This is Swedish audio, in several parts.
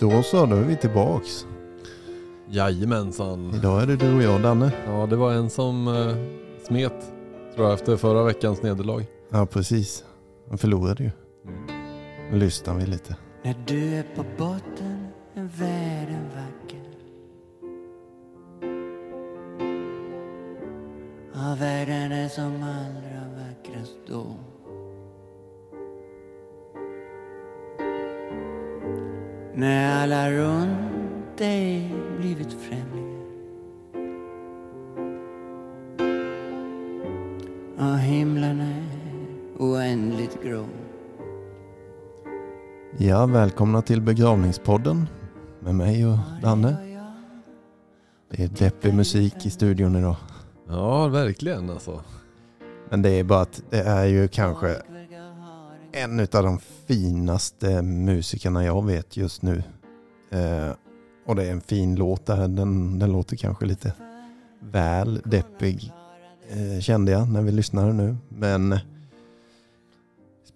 Då så, då är vi tillbaks. Jajamensan. Idag är det du och jag Danne. Ja, det var en som eh, smet tror jag efter förra veckans nederlag. Ja precis. Han förlorade ju. Mm. Nu lyssnar vi lite. När du är på botten välkomna till begravningspodden med mig och Danne. Det är deppig musik i studion idag. Ja, verkligen alltså. Men det är bara att det är ju kanske en av de finaste musikerna jag vet just nu. Eh, och det är en fin låt där. Den, den låter kanske lite väl deppig eh, kände jag när vi lyssnade nu. Men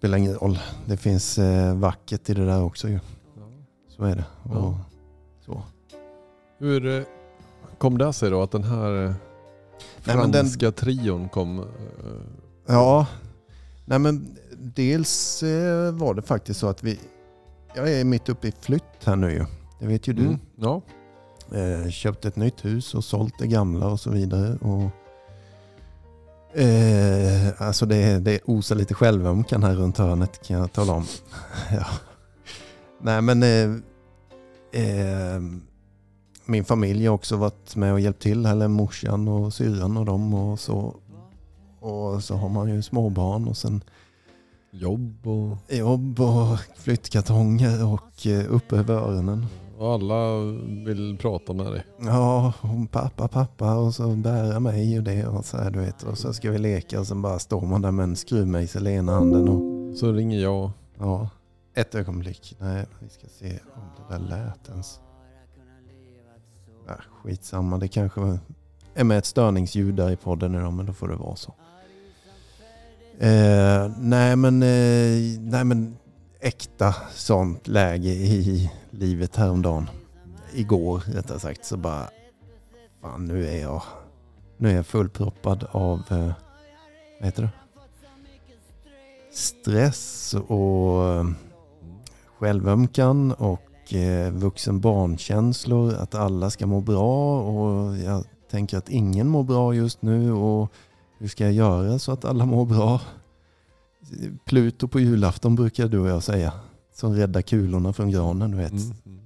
spelar ingen roll. Det finns eh, vackert i det där också ju. Så är det. Och, Ja. så. Hur eh, kom det sig då att den här eh, Nej, men den- franska trion kom? eh, Ja, nej men dels var det faktiskt så att vi, jag är mitt uppe i flytt här nu ju. Det vet ju du. Mm, ja, köpt ett nytt hus och sålt det gamla och så vidare. Och, eh, alltså det, det osar lite självömkan här runt hörnet kan jag tala om. ja. Nej men eh, eh, min familj har också varit med och hjälpt till. Eller morsan och syrran och dem och så. Och så har man ju småbarn och sen jobb och, jobb och flyttkartonger och eh, uppe över öronen. Och alla vill prata med dig. Ja, pappa, pappa och så bära mig och det och så här du vet. Och så ska vi leka och så bara står man där med en skruvmejsel i ena handen och Så ringer jag. ja, ett ögonblick. Nej, vi ska se om det där lät ens. Äh, skitsamma, det kanske är med ett störningsljud där i podden nu då, men då får det vara så. Eh, nej men, eh, nej men äkta sånt läge i livet häromdagen. Igår rättare sagt så bara, fan nu är jag, nu är jag fullproppad av, eh, vad heter det? Stress och eh, självömkan och eh, vuxen barnkänslor. Att alla ska må bra och jag tänker att ingen mår bra just nu och hur ska jag göra så att alla mår bra? Pluto på julafton brukar du och jag säga. Som räddar kulorna från granen du vet. Mm. mm.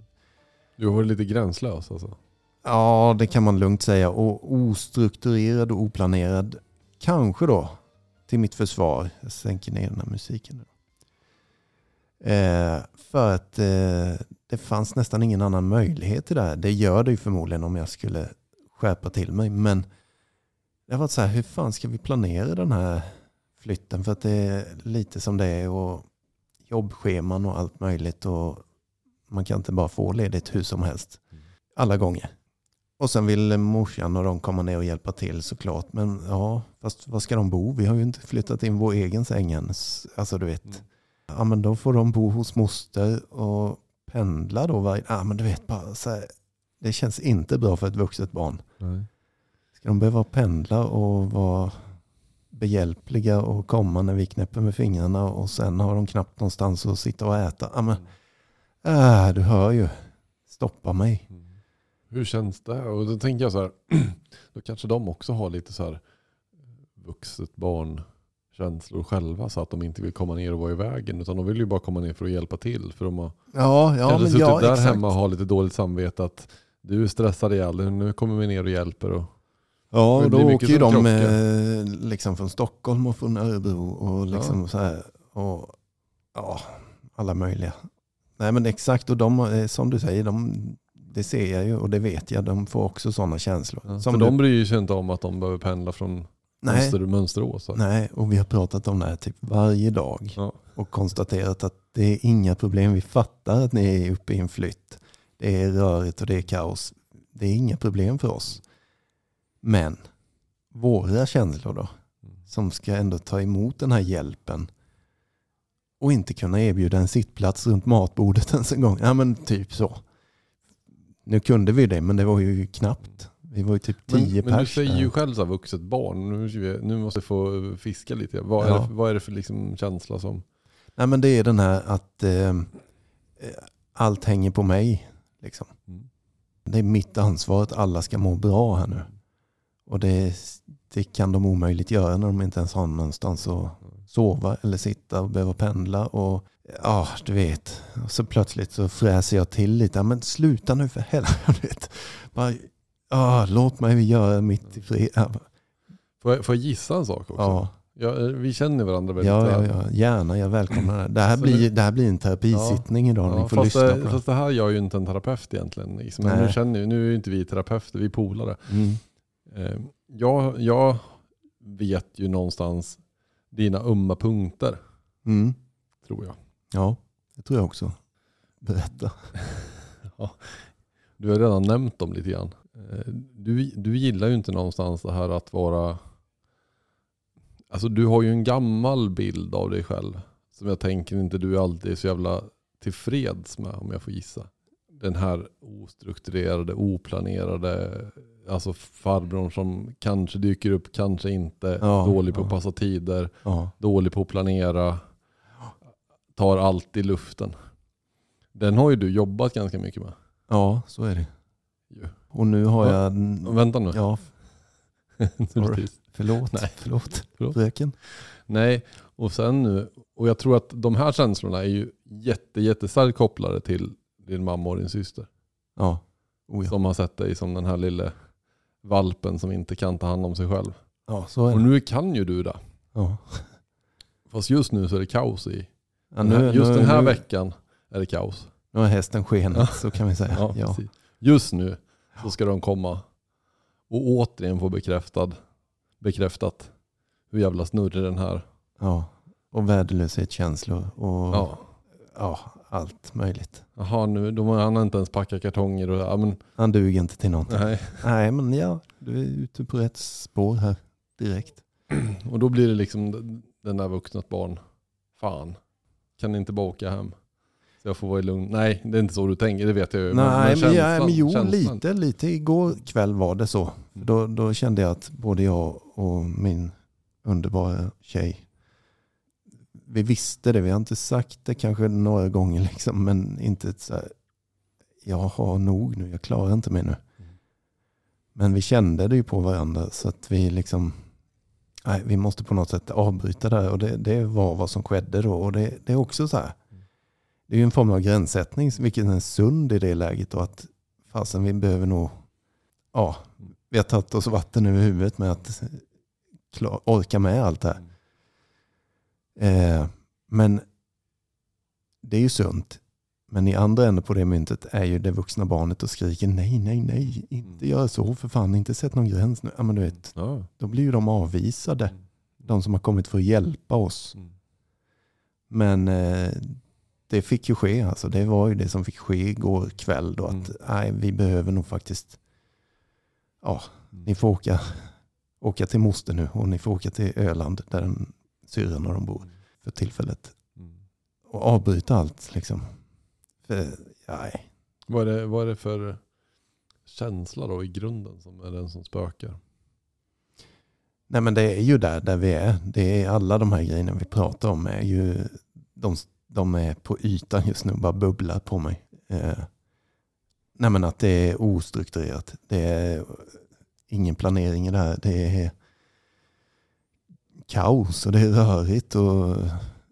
Du har varit lite gränslös alltså. Ja, det kan man lugnt säga. Och ostrukturerad och oplanerad. Kanske då, till mitt försvar. Jag sänker ner den här musiken nu. Eh, för att eh, det fanns nästan ingen annan möjlighet till det här. Det gör det ju förmodligen om jag skulle skärpa till mig. Men det har varit så här, hur fan ska vi planera den här flytten? För att det är lite som det är och jobbscheman och allt möjligt. Och man kan inte bara få ledigt hur som helst alla gånger. Och sen vill morsan och de komma ner och hjälpa till såklart. Men ja, fast var ska de bo? Vi har ju inte flyttat in vår egen säng än. Alltså du vet. Mm. Ja men då får de bo hos moster och pendla då varje... Ja men du vet bara så här. Det känns inte bra för ett vuxet barn. Nej. Ska de behöva pendla och vara behjälpliga och komma när vi knäpper med fingrarna och sen har de knappt någonstans att sitta och äta. Ja men, äh, du hör ju. Stoppa mig. Mm. Hur känns det? Och då tänker jag så här, då kanske de också har lite så här vuxet barn känslor själva så att de inte vill komma ner och vara i vägen utan de vill ju bara komma ner för att hjälpa till. För de har Ja, ja kanske men suttit ja, där exakt. hemma och har lite dåligt samvete att du är stressad ihjäl dig, nu kommer vi ner och hjälper. Och, Ja, och då åker ju de eh, liksom från Stockholm och från Örebro och liksom så här. Och, ja, alla möjliga. Nej men exakt, och de, eh, som du säger, de, det ser jag ju och det vet jag, de får också sådana känslor. ja, som för du, de bryr sig inte om att de behöver pendla från nej, Mönster, Mönsterås. nej, och vi har pratat om det här typ varje dag Ja. och konstaterat att det är inga problem. Vi fattar att ni är uppe i en flytt. Det är rörigt och det är kaos. Det är inga problem för oss. Men våra känslor då, Mm. som ska ändå ta emot den här hjälpen och inte kunna erbjuda en sittplats runt matbordet ens en gång. Ja men typ så. Nu kunde vi det, men det var ju knappt. Vi var ju typ Men, tio men du pers säger ju själv så här, vuxet barn. Nu, nu måste jag få fiska lite. Vad är, Ja. det, för- vad är det för liksom känsla som... Nej men det är den här att eh, allt hänger på mig. Liksom. Mm. Det är mitt ansvar att alla ska må bra här nu. Och det, det kan de omöjligt göra när de inte ens har någonstans att sova eller sitta och behöva pendla. Och ja, du vet. Och så plötsligt så fräser jag till lite. Ja, Men sluta nu för helvete. Bara, ja, låt mig göra mitt i fred. Ja, Får jag, får jag gissa en sak också? ja, Ja, eh, vi känner varandra väldigt ja, väl. ja, gärna. Jag välkomnar det. Det här, Så blir, det här blir en terapisittning idag. Ja, Ni får fast, lyssna det, fast det här gör ju inte en terapeut egentligen. Liksom. Nu, känner, nu är ju inte vi terapeuter, vi är polare. Mm. Eh, jag, jag vet ju någonstans dina ömma punkter, Mm. tror jag. Ja, det tror jag också. Berätta. Du har redan nämnt dem lite grann. Eh, Du, du gillar ju inte någonstans det här att vara... Alltså du har ju en gammal bild av dig själv. Som jag tänker inte du alltid är så jävla tillfreds med om jag får gissa. Den här ostrukturerade, oplanerade, alltså farbrorn som kanske dyker upp, kanske inte, Ja, dålig på ja. att passa tider, Ja, dålig på att planera, tar allt i luften. Den har ju du jobbat ganska mycket med. ja så är det. Och nu har Ja. jag... Vänta nu. Ja, Sorry. förlåt. Nej. Förlåt. Förlåt. Fröken. Nej, och sen nu, och jag tror att de här känslorna är ju jätte, jättestarkt kopplade till din mamma och din syster. Ja. Oh, ja. Som har sett dig som den här lille valpen som inte kan ta hand om sig själv. ja, Och nu kan ju du det. Ja. Fast just nu så är det kaos i. Ja, här- just den här nu, veckan är det kaos. Nu har hästen skenat, så kan vi säga. Ja. Just nu så ska de komma och återigen få bekräftad, bekräftat hur jävla snurrig den här. ja. Och värdelöshetskänslor och ja. Ja. Allt möjligt. Jaha, nu, de, han inte ens packat kartonger. Och, ja, men, Han duger inte till någonting. nej. Nej, men ja, du är ute på rätt spår här direkt. Och då blir det liksom den där vuxna barn. Fan, kan inte bara åka hem? Så jag får vara i lugn. Nej, det är inte så du tänker, det vet jag ju. Nej, men, ja, känslan- men jo, känslan. lite, lite. Igår kväll var det så. Då, då kände jag att både jag och min underbara tjej, vi visste det. Vi har inte sagt det kanske några gånger, liksom, men inte så här, jag har nog nu, jag klarar inte mig nu. Mm. Men vi kände det ju på varandra så att vi liksom, nej, vi måste på något sätt avbryta det här. Och det, det var vad som skedde då. Och det, det är också så här, det är ju en form av gränssättning, vilket är sund i det läget. Och att fasen vi behöver nog, ja, vi har tagit oss vatten över huvudet med att klar, orka med allt det här. Eh, men det är ju sunt. Men i andra änden på det myntet är ju det vuxna barnet och skriker nej, nej, nej, inte Mm. gör så för fan, inte sätt någon gräns nu. Ja, men du vet, Ja. då blir ju de avvisade, de som har kommit för att hjälpa oss. Mm. Men eh, det fick ju ske, alltså det var ju det som fick ske igår kväll då, att Mm. nej, vi behöver nog faktiskt, ja, ni får åka, åka till moster nu och ni får åka till Öland där den, syrran och de bor för tillfället. Mm. Och avbryta allt liksom. För, nej. Vad, är det, vad är det för känsla då i grunden som är den som spökar? nej men det är ju där, där vi är. Det är alla de här grejerna vi pratar om är ju, de, de är på ytan just nu, bara bubblar på mig. Eh, nej men att det är ostrukturerat. Det är ingen planering i det här. Det är kaos och det är rörigt och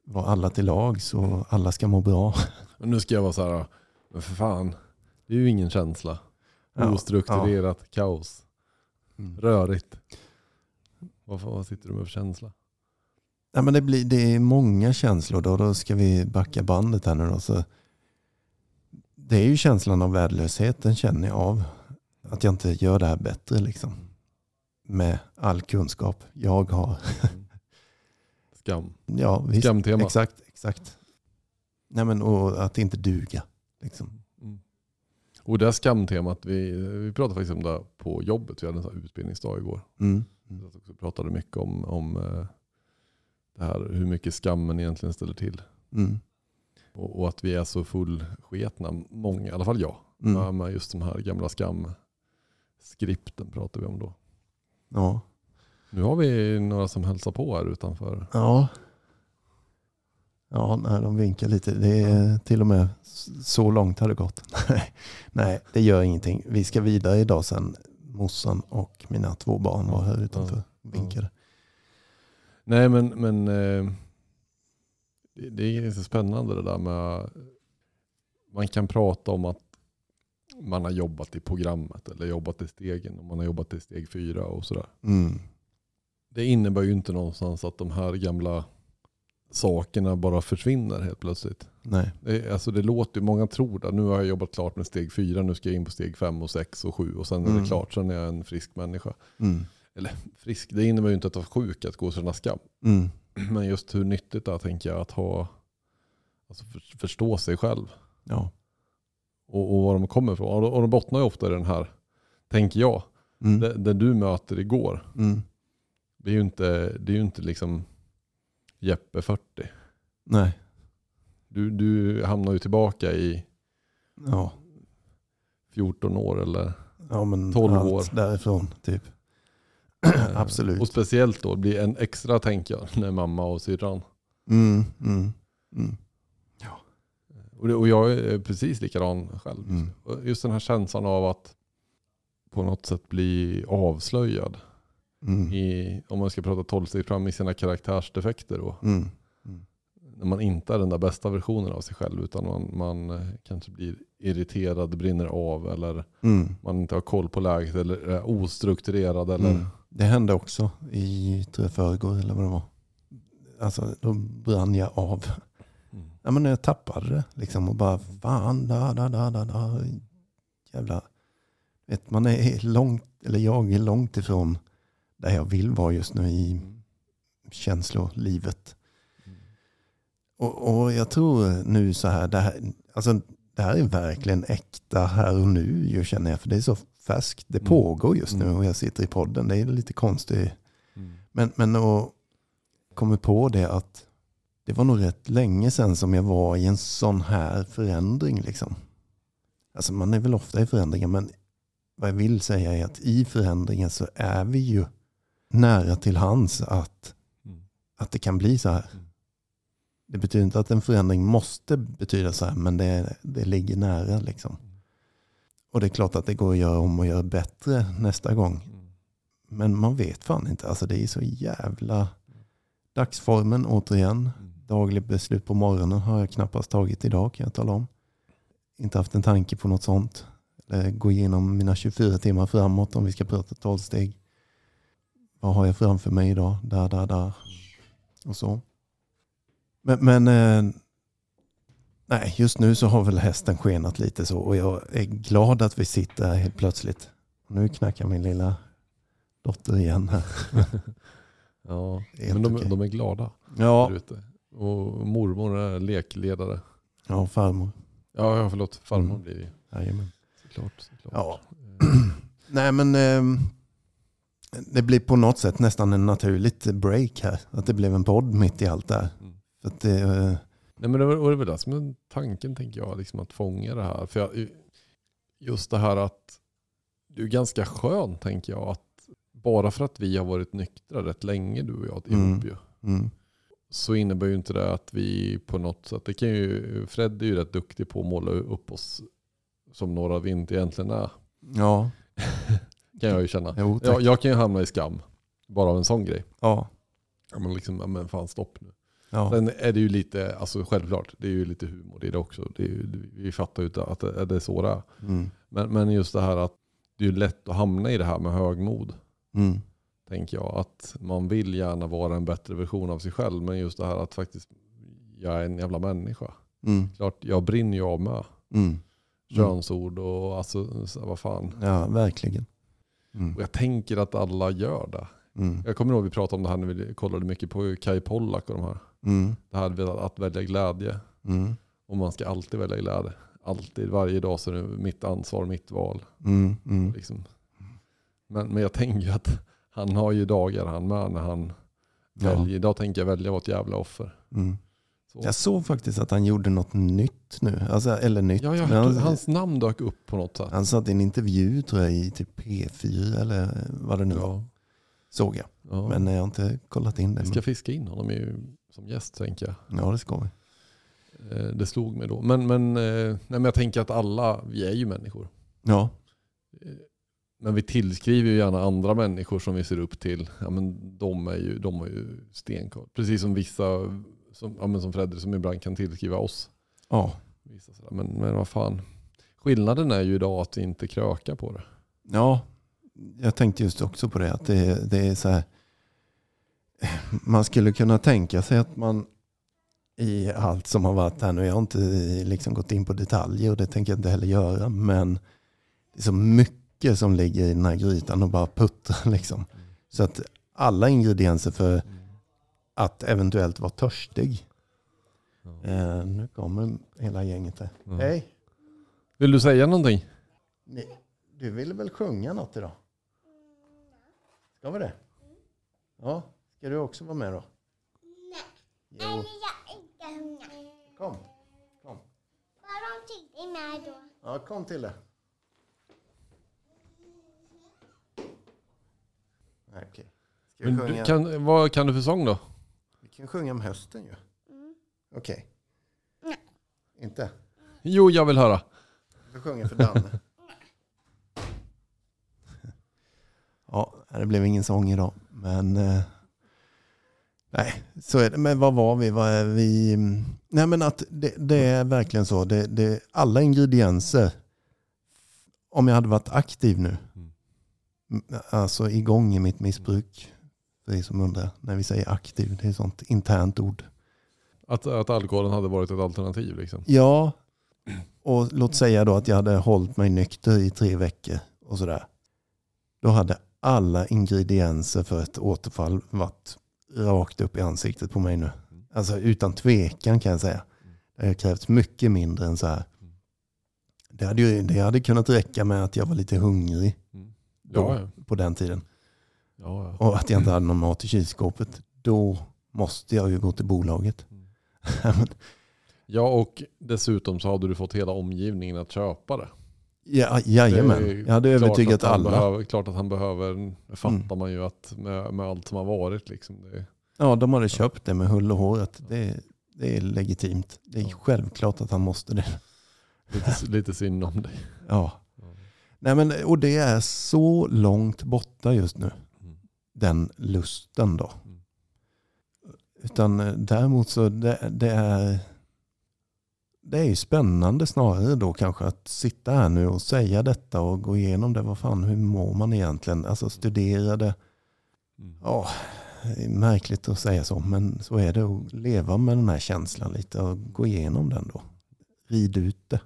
var alla till lags och alla ska må bra. Men nu ska jag vara så här, men för fan, det är ju ingen känsla. Ja, Ostrukturerat kaos. Mm. Rörigt. Vad, vad sitter du med för känsla? Ja, men det, blir, det är många känslor då. Då ska vi backa bandet här nu då. Så det är ju känslan av värdelöshet. Den känner jag av. Att jag inte gör det här bättre liksom. Med all kunskap jag har. Skam. Ja, visst. Skamtema. Exakt, exakt. Nej, men, och att inte duga. Liksom. Mm. Och det här skamtemat, vi, vi pratade faktiskt om det på jobbet. Vi hade en sån här utbildningsdag igår. Mm. Mm. Vi pratade mycket om, om eh, det här, hur mycket skammen egentligen ställer till. Mm. Och, och att vi är så fullsketna, många, i alla fall jag, Mm. Med just de här gamla skamskripten pratar vi om då. Ja. Nu har vi några som hälsar på här utanför. Ja. Ja, nej, de vinkar lite. Det är till och med så långt har det gått. Nej, det gör ingenting. Vi ska vidare idag sen. Morsan och mina två barn var här utanför och vinkade. Nej men, men eh, det, är så spännande det där med man kan prata om att man har jobbat i programmet eller jobbat i stegen och man har jobbat i steg fyra och sådär. Mm. Det innebär ju inte någonstans att de här gamla sakerna bara försvinner helt plötsligt. Nej. Det, alltså det låter många tror att nu har jag jobbat klart med steg fyra, nu ska jag in på steg fem och sex och sju och sen är Mm. det klart, sen är jag en frisk människa. Mm. Frisk, det innebär ju inte att vara sjuk, att gå känna skam. Mm. Men just hur nyttigt det är tänker jag att ha, alltså för, förstå sig själv Ja. och, och var de kommer ifrån. Och de bottnar ju ofta i den här, tänker jag, Mm. det, det du möter igår, Mm. Det är ju inte, det är inte liksom Jeppe 40. Nej. Du, du hamnar ju tillbaka i Ja. 14 år eller ja, men 12 allt år. därifrån typ. Eh, Absolut. Och speciellt då blir en extra tänker jag när mamma och syrran. Mm. Mm. Mm. Och, det, och jag är precis likadan själv. Mm. Och Just den här känslan av att på något sätt bli avslöjad. Mm. I, om man ska prata tolvstegsprogram i sina karaktärsdefekter då. Mm. När man inte är den där bästa versionen av sig själv utan man, man eh, kanske blir irriterad, brinner av eller Mm. man inte har koll på läget eller är ostrukturerad. Eller, Mm. Det hände också i förrgår eller vad det var. Alltså då brann jag av. Mm. Ja, men jag tappade det liksom och bara fan, da, da, da, da, da. Jävla, vet, man är långt, eller jag är långt ifrån där jag vill vara just nu i känslolivet. Mm. Och, och jag tror nu så här, det här, alltså det här är verkligen äkta här och nu ju känner jag, för det är så färskt. Det Mm. pågår just nu Mm. och jag sitter i podden. Det är lite konstigt. Mm. Men, men och kommer på det att det var nog rätt länge sedan som jag var i en sån här förändring. Liksom. Alltså man är väl ofta i förändringar men vad jag vill säga är att i förändringen så är vi ju nära till hands att, Mm. att det kan bli så här. Mm. Det betyder inte att en förändring måste betyda så här men det, det ligger nära. Liksom. Och det är klart att det går att göra om och göra bättre nästa gång. Mm. Men man vet fan inte. Alltså det är så jävla... Dagsformen återigen. Mm. Daglig beslut på morgonen har jag knappast tagit idag kan jag tala om. Inte haft en tanke på något sånt. Eller gå igenom mina 24 timmar framåt om vi ska prata tolvsteg. Vad har jag framför mig idag? Där, där, där. Och så. Men, men eh, nej, just nu så har väl hästen skenat lite så. Och jag är glad att vi sitter här helt plötsligt. Nu knackar min lilla dotter igen här. Ja, Helt men de, okej. de är glada Ja. Och mormor är lekledare. ja farmor. Ja, ja förlåt. Farmor Mm. blir det ju. Jajamän. Såklart. såklart. Ja. Eh, Nej men ehm, det blir på något sätt nästan en naturligt break här. Att det blev en podd mitt i allt där. Mm. För att det, eh, Nej men det var, det var det som är tanken tänker jag, liksom att fånga det här. För jag, just det här att det är ganska skönt tänker jag att bara för att vi har varit nyktra rätt länge du och jag ihop Mm. mm, Så innebär ju inte det att vi på något sätt, det kan ju, Fred är ju rätt duktig på att måla upp oss som några vi inte egentligen är. ja, Kan jag ju känna. jo, tack. Jag, jag kan ju hamna i skam. Bara av en sån grej. ja, Ja, men liksom, ja, men fan stopp nu. ja, Sen är det ju lite, alltså självklart, det är ju lite humor i det också. Det är ju, vi fattar ju att det, det är så det är. mm, Men, men just det här att det är lätt att hamna i det här med högmod. mm, Tänker jag. Att man vill gärna vara en bättre version av sig själv. Men just det här att faktiskt, jag är en jävla människa. mm, Klart, jag brinner ju av med. mm. Könsord och alltså, så- vad fan. Ja, verkligen. Mm, Och jag tänker att alla gör det. mm, Jag kommer ihåg vi pratade om det här när vi kollade mycket på Kai Pollak och de här. mm, Det här med att välja glädje. mm, Och man ska alltid välja glädje. Alltid, varje dag så är det mitt ansvar, mitt val. mm, mm, Liksom. Men, men jag tänker att han har ju dagar han med när han Ja. väljer. Idag tänker jag välja att ett jävla offer. Så. Jag såg faktiskt att han gjorde något nytt nu. Alltså, eller nytt. Ja, jag han, hans namn dök upp på något sätt. han satt i en intervju tror jag i typ P4 eller vad det nu var. Ja. Såg jag. Ja. Men jag har inte kollat in det. vi ska Men, fiska in honom ju som gäst tänker jag. ja det ska vi. Eh, Det slog mig då. Men, men, eh, nej, men jag tänker att alla, vi är ju människor. Ja, Eh, Men vi tillskriver ju gärna andra människor som vi ser upp till. Ja, men de, är ju, de har ju stenkoll. Precis som vissa, som, ja, men som Fredrik, som ibland kan tillskriva oss. ja. Men, men vad fan. Skillnaden är ju idag att vi inte krökar på det. ja. Jag tänkte just också på det. Att det, det är så här. Man skulle kunna tänka sig att man i allt som har varit här nu. Jag har inte liksom gått in på detaljer och det tänker jag inte heller göra. Men det är så mycket som ligger i den här grytan och bara puttrar liksom. Så att alla ingredienser för att eventuellt vara törstig. Eh, nu kommer hela gänget här. Ja. Hej! Vill du säga någonting? Ni, du ville väl sjunga något idag? Ska vi det? Ja, ska du också vara med då? Nej. Jo, jag är inte hungrig. kom. Var de tidigt med då? Ja, kom till det. Nej, Okej. Ska vi Men sjunga? du, kan, vad kan du för sång då? Kan sjunga om hösten ju. Okej. Inte? Jo, jag vill höra. Får sjunga för Danne. ja, det blev ingen sång idag. Men eh, nej, så är det. Men vad var vi? Vad är vi? Nej men att det, det är verkligen så. Det, det, alla ingredienser. Om jag hade varit aktiv nu. Mm. Alltså igång i mitt missbruk. För er som undrar. När vi säger aktiv. Det är ett sånt internt ord. Att, att alkoholen hade varit ett alternativ liksom. Ja, och låt säga då att jag hade hållit mig nykter i tre veckor och sådär. Då hade alla ingredienser för ett återfall varit rakt upp i ansiktet på mig nu. Alltså utan tvekan kan jag säga. Det har krävts mycket mindre än så här. Det hade, ju, det hade kunnat räcka med att jag var lite hungrig då, Ja, ja. på den tiden. Ja, ja. Och att jag inte hade någon mat i kylskåpet. Då måste jag ju gå till bolaget. ja, och dessutom så hade du fått hela omgivningen att köpa det. ja, Det jajamän, jag hade övertygat alla. Behöver, klart att han behöver, fattar Mm. man ju att med, med allt som har varit. Liksom, det, Ja, de hade köpt det med hull och hår. Att det, det är legitimt. Det är Ja. självklart att han måste det. lite, lite synd om dig. Ja. Nej, men, och det är så långt borta just nu. Mm. Den lusten då. Mm. Utan eh, däremot så det, det är det är ju spännande snarare då kanske att sitta här nu och säga detta och gå igenom det. Vad fan, hur mår man egentligen? Alltså studera det. Mm. Ja, märkligt att säga så, men så är det att leva med den här känslan lite och gå igenom den då. Rid ut det.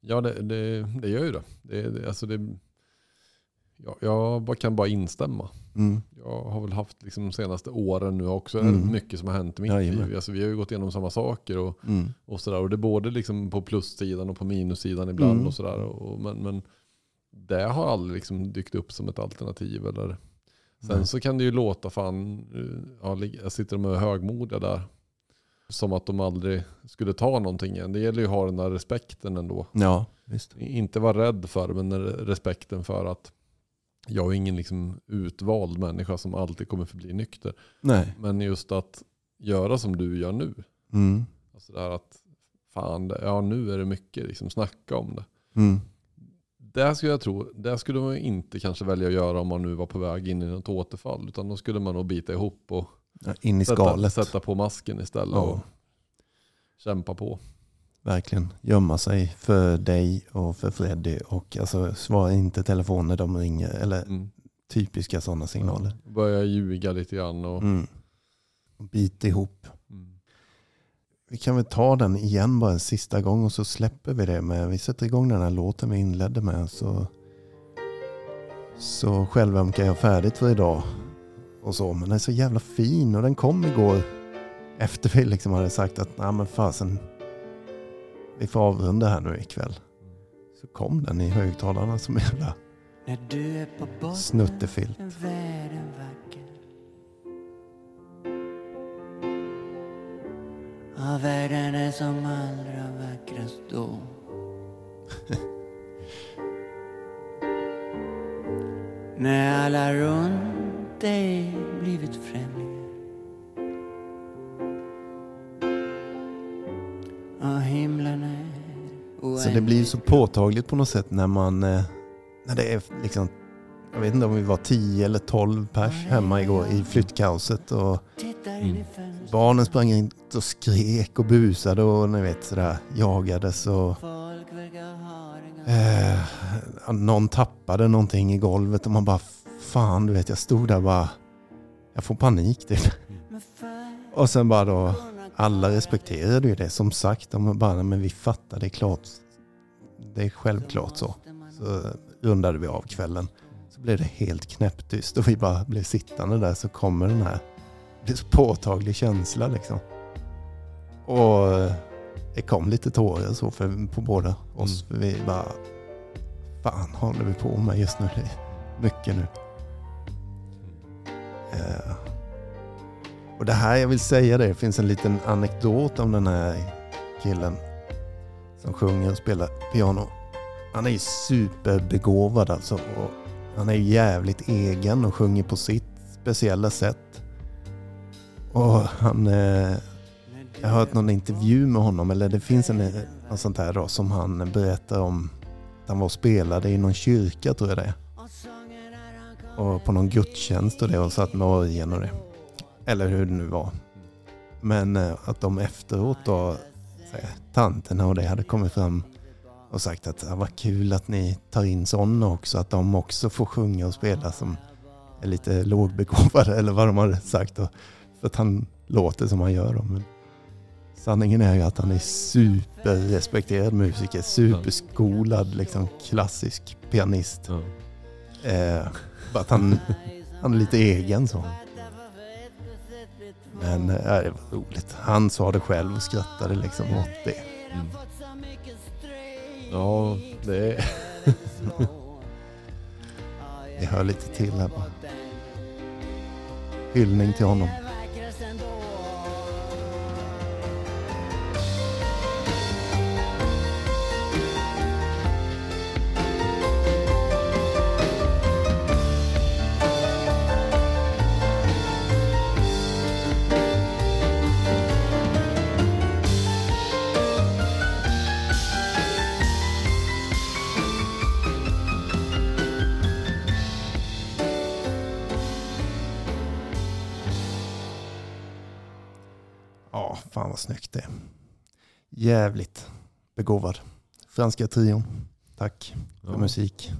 Ja, det, det, det gör ju det. det, det alltså det ja, jag bara- kan bara instämma. Mm. Jag har väl haft liksom de senaste åren nu också Mm. mycket som har hänt i mitt Jajamän. liv. Alltså, vi har ju gått igenom samma saker och, Mm. och sådär. Och det är både liksom på plussidan och på minussidan ibland Mm. och sådär. Och, men, men det har aldrig liksom dykt upp som ett alternativ. Eller. Sen så kan det ju låta fan, eh, ja, jag sitter de och är högmodiga där. Som att de aldrig skulle ta någonting igen. Det gäller ju att ha den där respekten ändå. Ja. Inte vara rädd för men respekten för att jag är ingen liksom utvald människa som alltid kommer förbli nykter. Nej. Men just att göra som du gör nu. Mm. Alltså det här att fan, ja nu är det mycket, liksom snacka om det. Mm. Det skulle jag tro, det skulle man inte kanske välja att göra om man nu var på väg in i något återfall. Utan då skulle man nog bita ihop och Ja, In i sätta, skalet. sätta på masken istället Ja. och kämpa på. Verkligen. Gömma sig för dig och för Freddy. Och alltså, svara inte telefon när de ringer. Eller Mm. typiska sådana signaler. Ja, börja ljuga lite grann och Mm. Bit ihop. mm. Vi kan väl ta den igen bara en sista gång och så släpper vi det med. Vi sätter igång den här låten vi inledde med. Så, så självömkar jag färdigt för idag. Och så. Men den är så jävla fin och den kom igår. Efter vi liksom hade sagt att nej men fasen. Vi får avrunda här nu ikväll. Så kom den i högtalarna som jävla När du är på botten snuttefilt. är världen vacker Ja, världen är som allra vackrast då. När alla runt dig blivit främlingar. Så det blir ju så påtagligt på något sätt när man, eh, när det är liksom, jag vet inte om vi var 10 eller 12 pers hemma igår i flyttkaoset och fönstret. barnen sprang in och skrek och busade och ni vet sådär jagades och eh, någon tappade någonting i golvet och man bara fan du vet jag stod där bara, jag får panik typ. Och sen bara då, alla respekterade ju det som sagt, de bara men vi fattar det är klart, det är självklart så. Så rundade vi av kvällen. Så blev det helt knäpptyst och vi bara blev sittande där så kommer den här, det är så påtaglig känsla liksom. Och eh, det kom lite tårar så för, på båda oss. För vi bara, fan håller vi på med just nu? Det är mycket nu. Eh, och det här, jag vill säga det, det finns en liten anekdot om den här killen som sjunger och spelar piano. Han är ju superbegåvad alltså. Och han är ju jävligt egen och sjunger på sitt speciella sätt. Och han... Eh, jag har hört någon intervju med honom, eller det finns en, något sånt här då, som han berättar om. Att han var och spelade i någon kyrka tror jag det är. Och på någon gudstjänst och det och satt med orgeln och det. Eller hur det nu var. Men eh, att de efteråt då, här, tanterna och det hade kommit fram och sagt att det var kul att ni tar in sådana också. Att de också får sjunga och spela som är lite lågbegåvade eller vad de har sagt. Då. För att han låter som han gör. Då. Men sanningen är ju att han är superrespekterad musiker. Superskolad, liksom klassisk pianist. Ja. Eh, bara att han, han är lite egen så. Men eh, det var roligt. Han sa det själv och skrattade liksom åt det. Mm. Ja, det. Det hör lite till här bara. Hyllning till honom. Jävligt begåvad. Franska trion. Tack för Ja. musik.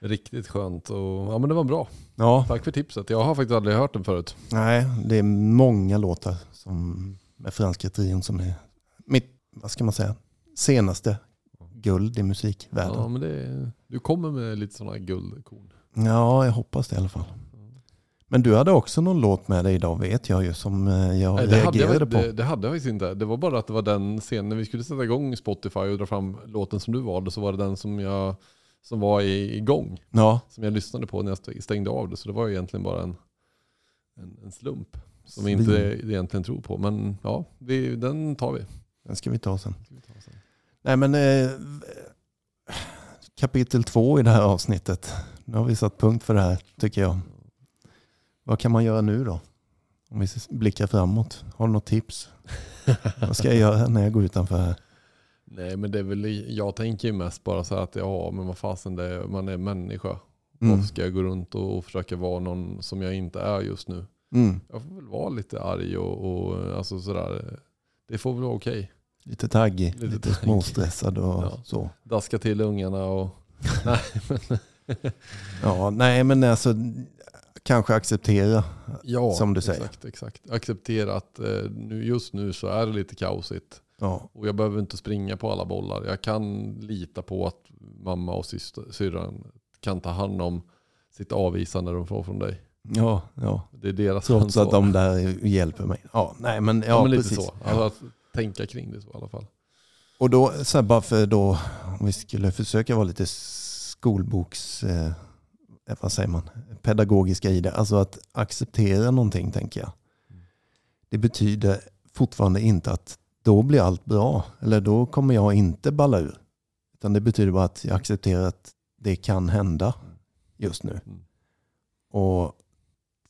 Riktigt skönt och ja men det var bra. Ja, Tack för tipset. Jag har faktiskt aldrig hört den förut. nej, det är många låtar som, med franska trion som är mitt, vad ska man säga, senaste guld i musikvärlden. Ja, men det, du kommer med lite sådana guldkorn. Ja, jag hoppas det i alla fall. Men du hade också någon låt med dig idag vet jag ju som eh, jag Nej, det, hade reagerade jag, på. det, det hade jag faktiskt inte. Det var bara att det var den scenen när vi skulle sätta igång Spotify och dra fram låten som du valde så var det den som jag som var igång. Ja, Som jag lyssnade på när jag stängde av det. Så det var egentligen bara en, en, en slump. Som vi inte egentligen tror på. Men ja, vi, den tar vi. den ska vi ta sen. Vi ta sen. Nej men eh, kapitel två i det här avsnittet. Nu har vi satt punkt för det här tycker jag. Vad kan man göra nu då? Om vi blickar framåt. Har du något tips? Vad ska jag göra när jag går utanför här? Nej men det är väl, jag tänker ju mest bara så här att ja men vad fasen det är, man är människa. Mm. Varför ska jag gå runt och, och försöka vara någon som jag inte är just nu? Mm. Jag får väl vara lite arg och, och alltså sådär. Det får väl vara okej. Lite taggig, Lite lite, taggig. småstressad och Ja. så. Daska till ungarna och... Nej men... Ja, nej men alltså kanske acceptera. Ja, Som du säger. Exakt, exakt. Acceptera att eh, nu, just nu så är det lite kaosigt. Ja, Och jag behöver inte springa på alla bollar. Jag kan lita på att mamma och syster, syrran kan ta hand om sitt avvisande de får från dig. ja, ja. Det är deras Trots ansvar. att de där hjälper mig. Ja, nej men, ja, Ja, men lite precis. så. Alltså att tänka kring det så i alla fall. Och då, så här, bara för då, om vi skulle försöka vara lite skolboks, eh, vad säger man, pedagogiska i det. Alltså att acceptera någonting tänker jag. Det betyder fortfarande inte att då blir allt bra. Eller då kommer jag inte balla ur. Utan det betyder bara att jag accepterar att det kan hända just nu. Mm. Och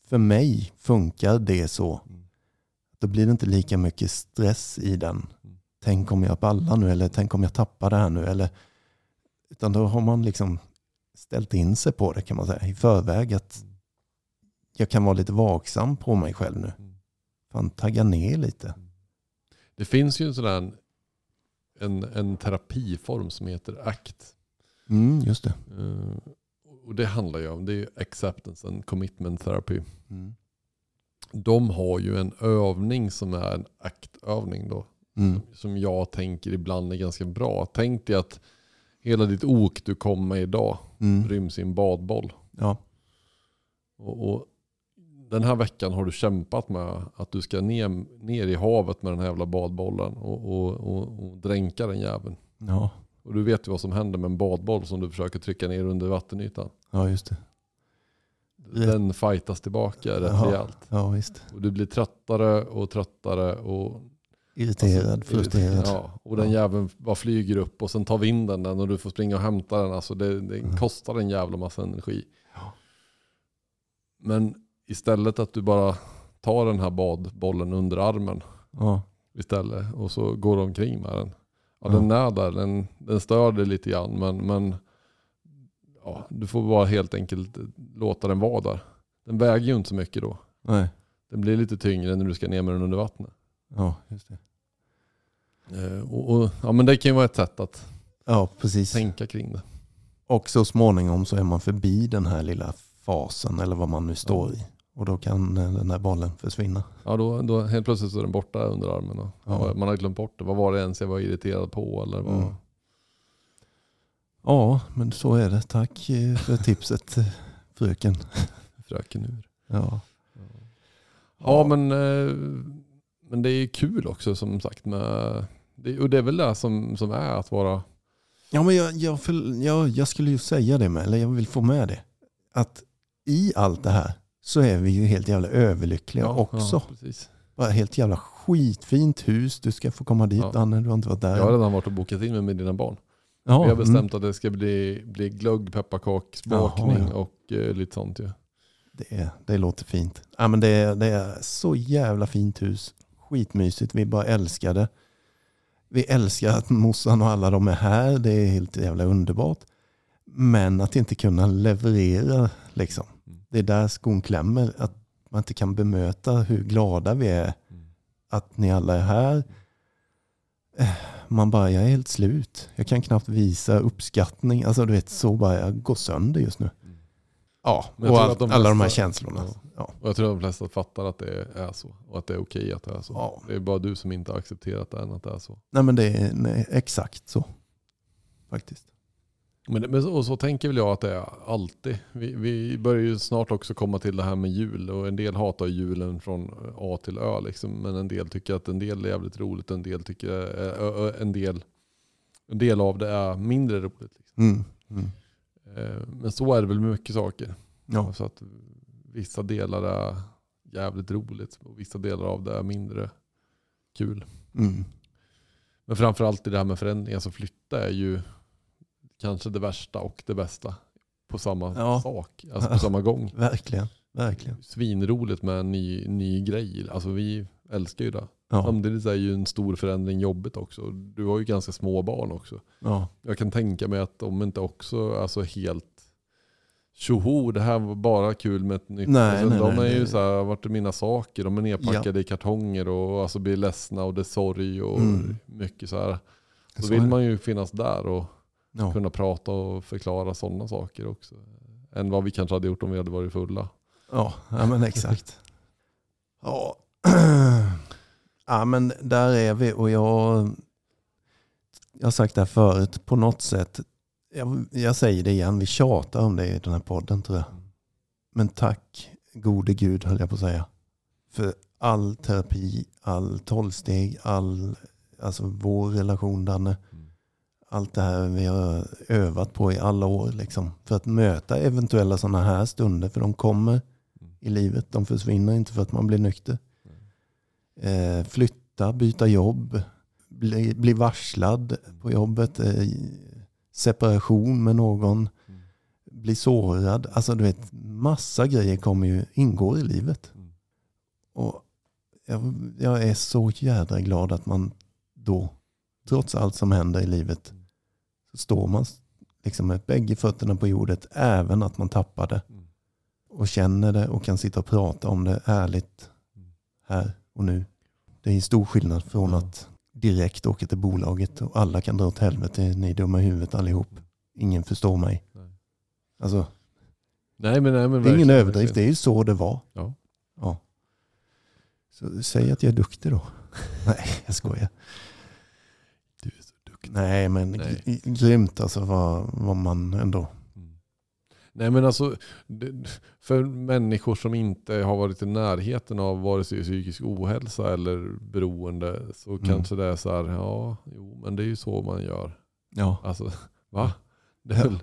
för mig funkar det så. Mm. Då blir det inte lika mycket stress i den. Mm. Tänk om jag ballar nu eller tänk om jag tappar det här nu. Eller, utan då har man liksom ställt in sig på det kan man säga i förväg. Att jag kan vara lite vaksam på mig själv nu. Mm. Fan, tagga ner lite. Det finns ju en sån en, en terapiform som heter ACT. Mm, just det. Eh, och det handlar ju om, det är acceptance and commitment therapy. Mm. De har ju en övning som är en aktövning då. Mm. Som jag tänker ibland är ganska bra. Tänk dig att hela ditt ok du kom med idag Mm. ryms i en badboll. Ja. Och, och den här veckan har du kämpat med att du ska ner, ner i havet med den här jävla badbollen och, och, och, och dränka den jäveln. Ja. Och du vet ju vad som händer med en badboll som du försöker trycka ner under vattenytan. ja, just det. Den fightas tillbaka rätt Ja. rejält. Ja, visst. Och du blir tröttare och tröttare. Och, Irriterad, alltså, frustrerad. Ja, och den Ja. jäveln bara flyger upp och sen tar vinden den och du får springa och hämta den. Alltså det, det Mm. kostar en jävla massa energi. Ja. Men istället att du bara tar den här badbollen under armen Ja. istället och så går du omkring med den. Ja, Ja. den är där, den, den stör dig lite grann men, men ja, du får bara helt enkelt låta den vara där. Den väger ju inte så mycket då. Nej. Den blir lite tyngre när du ska ner med den under vattnet. Ja, just det. Eh, och, och, ja, men det kan ju vara ett sätt att Ja, precis. tänka kring det. Och så småningom så är man förbi den här lilla fasen eller vad man nu står i. Och då kan eh, den där bollen försvinna. Ja, då, då helt plötsligt så är den borta under armen. Och, Ja. ja, man har glömt bort det. Vad var det ens jag var irriterad på? Eller vad? Mm. Ja, men så är det. Tack eh, för tipset fröken. Fröken ur. Ja. Ja, men, eh, men det är kul också som sagt. Med, det, och det är väl det som, som är att vara... Ja, men jag, jag, jag, jag skulle ju säga det med, eller jag vill få med det. Att i allt det här så är vi ju helt jävla överlyckliga också. Ja, precis. Bara helt jävla skitfint hus. Du ska få komma dit Ja. Danne, du har inte varit där. Jag har redan varit och bokat in mig med dina barn. ja, Vi har mm. bestämt att det ska bli, bli glögg, pepparkakssmakning Jaha, ja. och eh, lite sånt ju. Det, det låter fint. Ja, men det, det är så jävla fint hus. Skitmysigt. Vi bara älskar det. Vi älskar att morsan och alla de är här. Det är helt jävla underbart. Men att inte kunna leverera liksom. Mm. Det är där skon klämmer. Att man inte kan bemöta hur glada vi är Mm. att ni alla är här. Eh, Man bara, jag är helt slut. Jag kan knappt visa uppskattning. Alltså du vet, så bara, jag går sönder just nu. Ja, och all, att de alla de här flesta- känslorna. Ja. Ja. Och jag tror de flesta fattar att det är så. Och att det är okej att det är så. Ja. Det är bara du som inte har accepterat det än att det är så. Nej men det är nej, exakt så. Faktiskt. Men, men och så tänker väl jag att det är alltid. Vi, vi börjar ju snart också komma till det här med jul. Och en del hatar julen från A till Ö. Liksom. Men en del tycker att en del är jävligt roligt. En del tycker ö, en del, en del av det är mindre roligt. Liksom. Mm. Mm. Eh, Men så är det väl med mycket saker. Ja. Så att vissa delar är jävligt roligt. Och vissa delar av det är mindre kul. Mm. Men framförallt i det här med förändringar så flytta är ju kanske det värsta och det bästa på samma Ja. sak. Alltså på samma gång. Verkligen. Verkligen. Svinroligt med en ny, ny grej. Alltså vi älskar ju det. Ja. Samtidigt är ju en stor förändring jobbigt också. Du har ju ganska små barn också. Ja. Jag kan tänka mig att de inte också alltså helt tjoho, det här var bara kul med ett nytt. Nej, alltså, nej, de nej, är ju så här, vart är mina saker? De är nedpackade i kartonger och alltså blir ledsna och det är sorg och Mm. mycket så här. Då Så vill man ju finnas där och Ja. kunna prata och förklara sådana saker också. Än vad vi kanske hade gjort om vi hade varit fulla. Ja, ja men exakt. Ja. ja men där är vi och jag, jag har sagt det här förut på något sätt. Jag, jag säger det igen, vi tjatar om det i den här podden tror jag. Men tack gode gud höll jag på att säga. För all terapi, all tolvsteg, all, alltså vår relation Danne. Allt det här vi har övat på i alla år. Liksom, för att möta eventuella sådana här stunder. För de kommer i livet. De försvinner inte för att man blir nykter. Eh, flytta byta jobb, bli, bli varslad på jobbet, eh, separation med någon, Mm. bli sårad. Alltså du vet, massa grejer kommer ju, ingår i livet. Mm. Och jag, jag är så jädra glad att man då, trots allt som händer i livet, Mm. så står man liksom med bägge fötterna på jordet, även att man tappar det. Och känner det och kan sitta och prata om det ärligt här och nu. Det är en stor skillnad från att direkt åka till bolaget och alla kan dra åt helvete, ni är dumma i huvudet allihop. Ingen förstår mig. Alltså, Nej men, nej, men det är ingen verkligen, överdrift, det är ju så det var. Ja. ja. Så säg att jag är duktig då. Nej, jag skojar. Du är så duktig. Nej, men Nej. grymt alltså vad, vad man ändå... Nej men alltså, för människor som inte har varit i närheten av vare sig psykisk ohälsa eller beroende så Mm. kanske det är så här, ja, jo men det är ju så man gör. Ja, Alltså, va? Det är Ja. väl,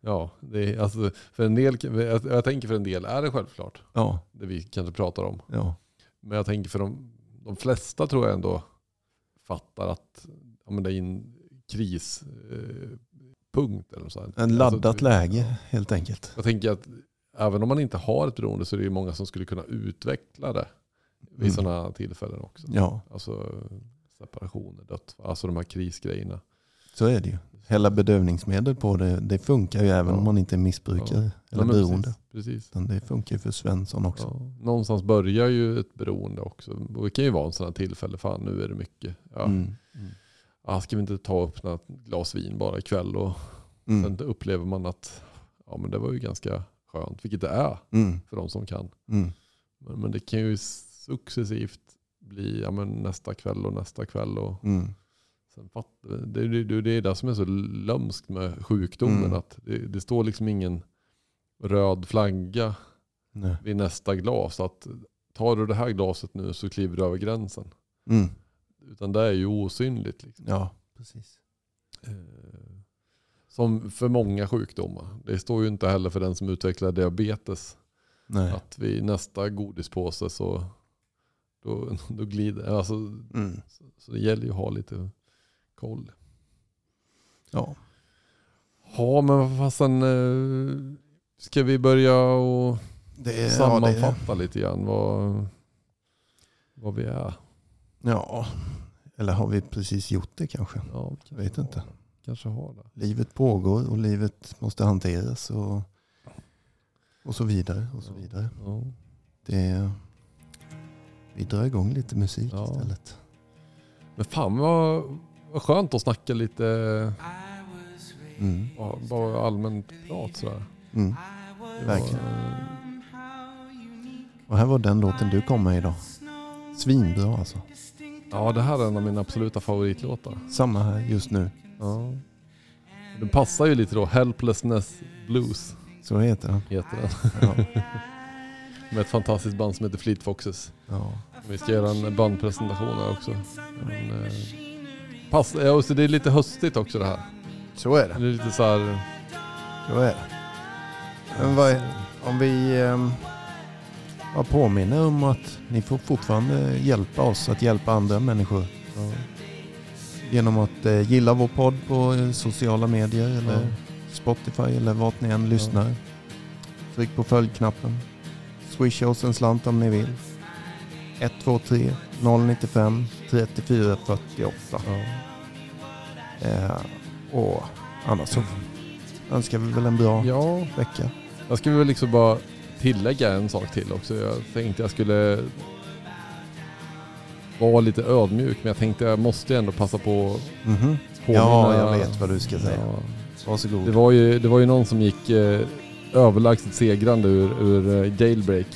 ja, det är, alltså, för en del, jag, jag tänker för en del är det självklart, ja, det vi kanske pratar om. ja. Men jag tänker för de, de flesta tror jag ändå fattar att ja, men det är en krispunkt. Eh, punkt eller så. En laddat Alltså, läge helt enkelt. Jag tänker att även om man inte har ett beroende så är det ju många som skulle kunna utveckla det vid Mm. sådana tillfällen också. Ja, Alltså separationer, dödsfall, alltså de här krisgrejerna. så är det ju. Hälla bedövningsmedel på det, det funkar ju även Ja. om man inte är missbrukare eller Ja, beroende. Precis, precis. Det funkar ju för Svensson också. Ja. Någonstans börjar ju ett beroende också. Och det kan ju vara en sån här tillfälle, fan nu är det mycket. Ja. Mm. Mm. Ah, ska vi inte ta öppna ett glas vin bara ikväll och Mm. sen upplever man att ja, men det var ju ganska skönt, vilket det är Mm. för de som kan. Mm. Men, men det kan ju successivt bli ja, men nästa kväll och nästa kväll. Och Mm. sen fatt, det, det, det är det som är så lömskt med sjukdomen. Mm. Att det, det står liksom ingen röd flagga Nej. vid nästa glas. Att tar du det här glaset nu så kliver du över gränsen. Utan det är ju osynligt. Liksom. Ja, precis. Eh, Som för många sjukdomar. Det står ju inte heller för den som utvecklar diabetes. Nej. Att vid nästa godispåse så då, då glider, alltså, Mm. så, så det gäller ju att ha lite koll. Ja. Ja men vad fasen, eh, ska vi börja och Det är, ja, det, sammanfatta lite grann vad, vad vi är? Ja, eller har vi precis gjort det kanske? Ja, vi kanske vet har- inte. Kanske har det. Livet pågår och livet måste hanteras och, och så vidare. Och så vidare. Ja. Det, vi drar igång lite musik Ja. istället. Men fan vad, vad skönt att snacka lite Mm. bara- bara allmänt prat sådär. Mm. Verkligen. Och, Och här var den låten du kom med idag. Svinbra alltså. Ja det här är en av mina absoluta favoritlåtar. Samma här just nu. Ja. Den passar ju lite då, Helplessness Blues Så heter den. heter den. Ja. Med ett fantastiskt band som heter Fleet Foxes. Ja. Vi ska göra en bandpresentation här också. Men, eh, pass, ja, och så det är lite höstigt också det här. Så är Det är lite så här... Så är det. Men vad om vi um, ja, påminner om att ni får fortfarande hjälpa oss att hjälpa andra människor. Ja, Genom att eh, gilla vår podd på eh, sociala medier eller Ja. Spotify eller vart ni än lyssnar. Tryck på följknappen. Swisha oss en slant om ni vill. 123 095 34 48. ja. Eh, och annars så önskar vi väl en bra vecka. jag skulle väl liksom bara tillägga en sak till också. Jag tänkte jag skulle vara lite ödmjuk men jag tänkte jag måste ändå passa på Mhm. påminna. Ja, jag vet vad du ska säga. Ja. Varsågod. Det, var ju, det var ju någon som gick eh, överlägset segrande ur, ur eh, jailbreak.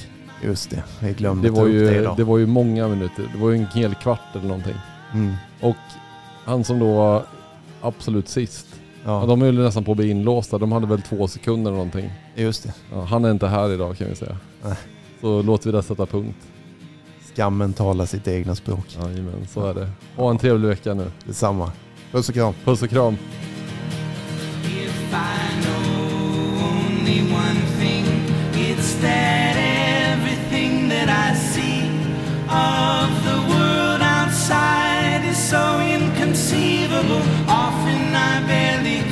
Just det, vi glömde Det ta var, upp ju, det idag. det var ju många minuter. Det var ju en hel kvart eller någonting. Mm. Och han som då var absolut sist. Ja. Ja, de höll nästan på att bli inlåsta. De hade väl två sekunder eller någonting. just det. Ja, han är inte här idag kan vi säga. Nej. Så låter vi det sätta punkt. Skammen talar sitt egna språk. Jajamän, så är det. Ha en trevlig vecka nu. Detsamma. Puss och kram. Puss och kram. If I so inconceivable. Often I barely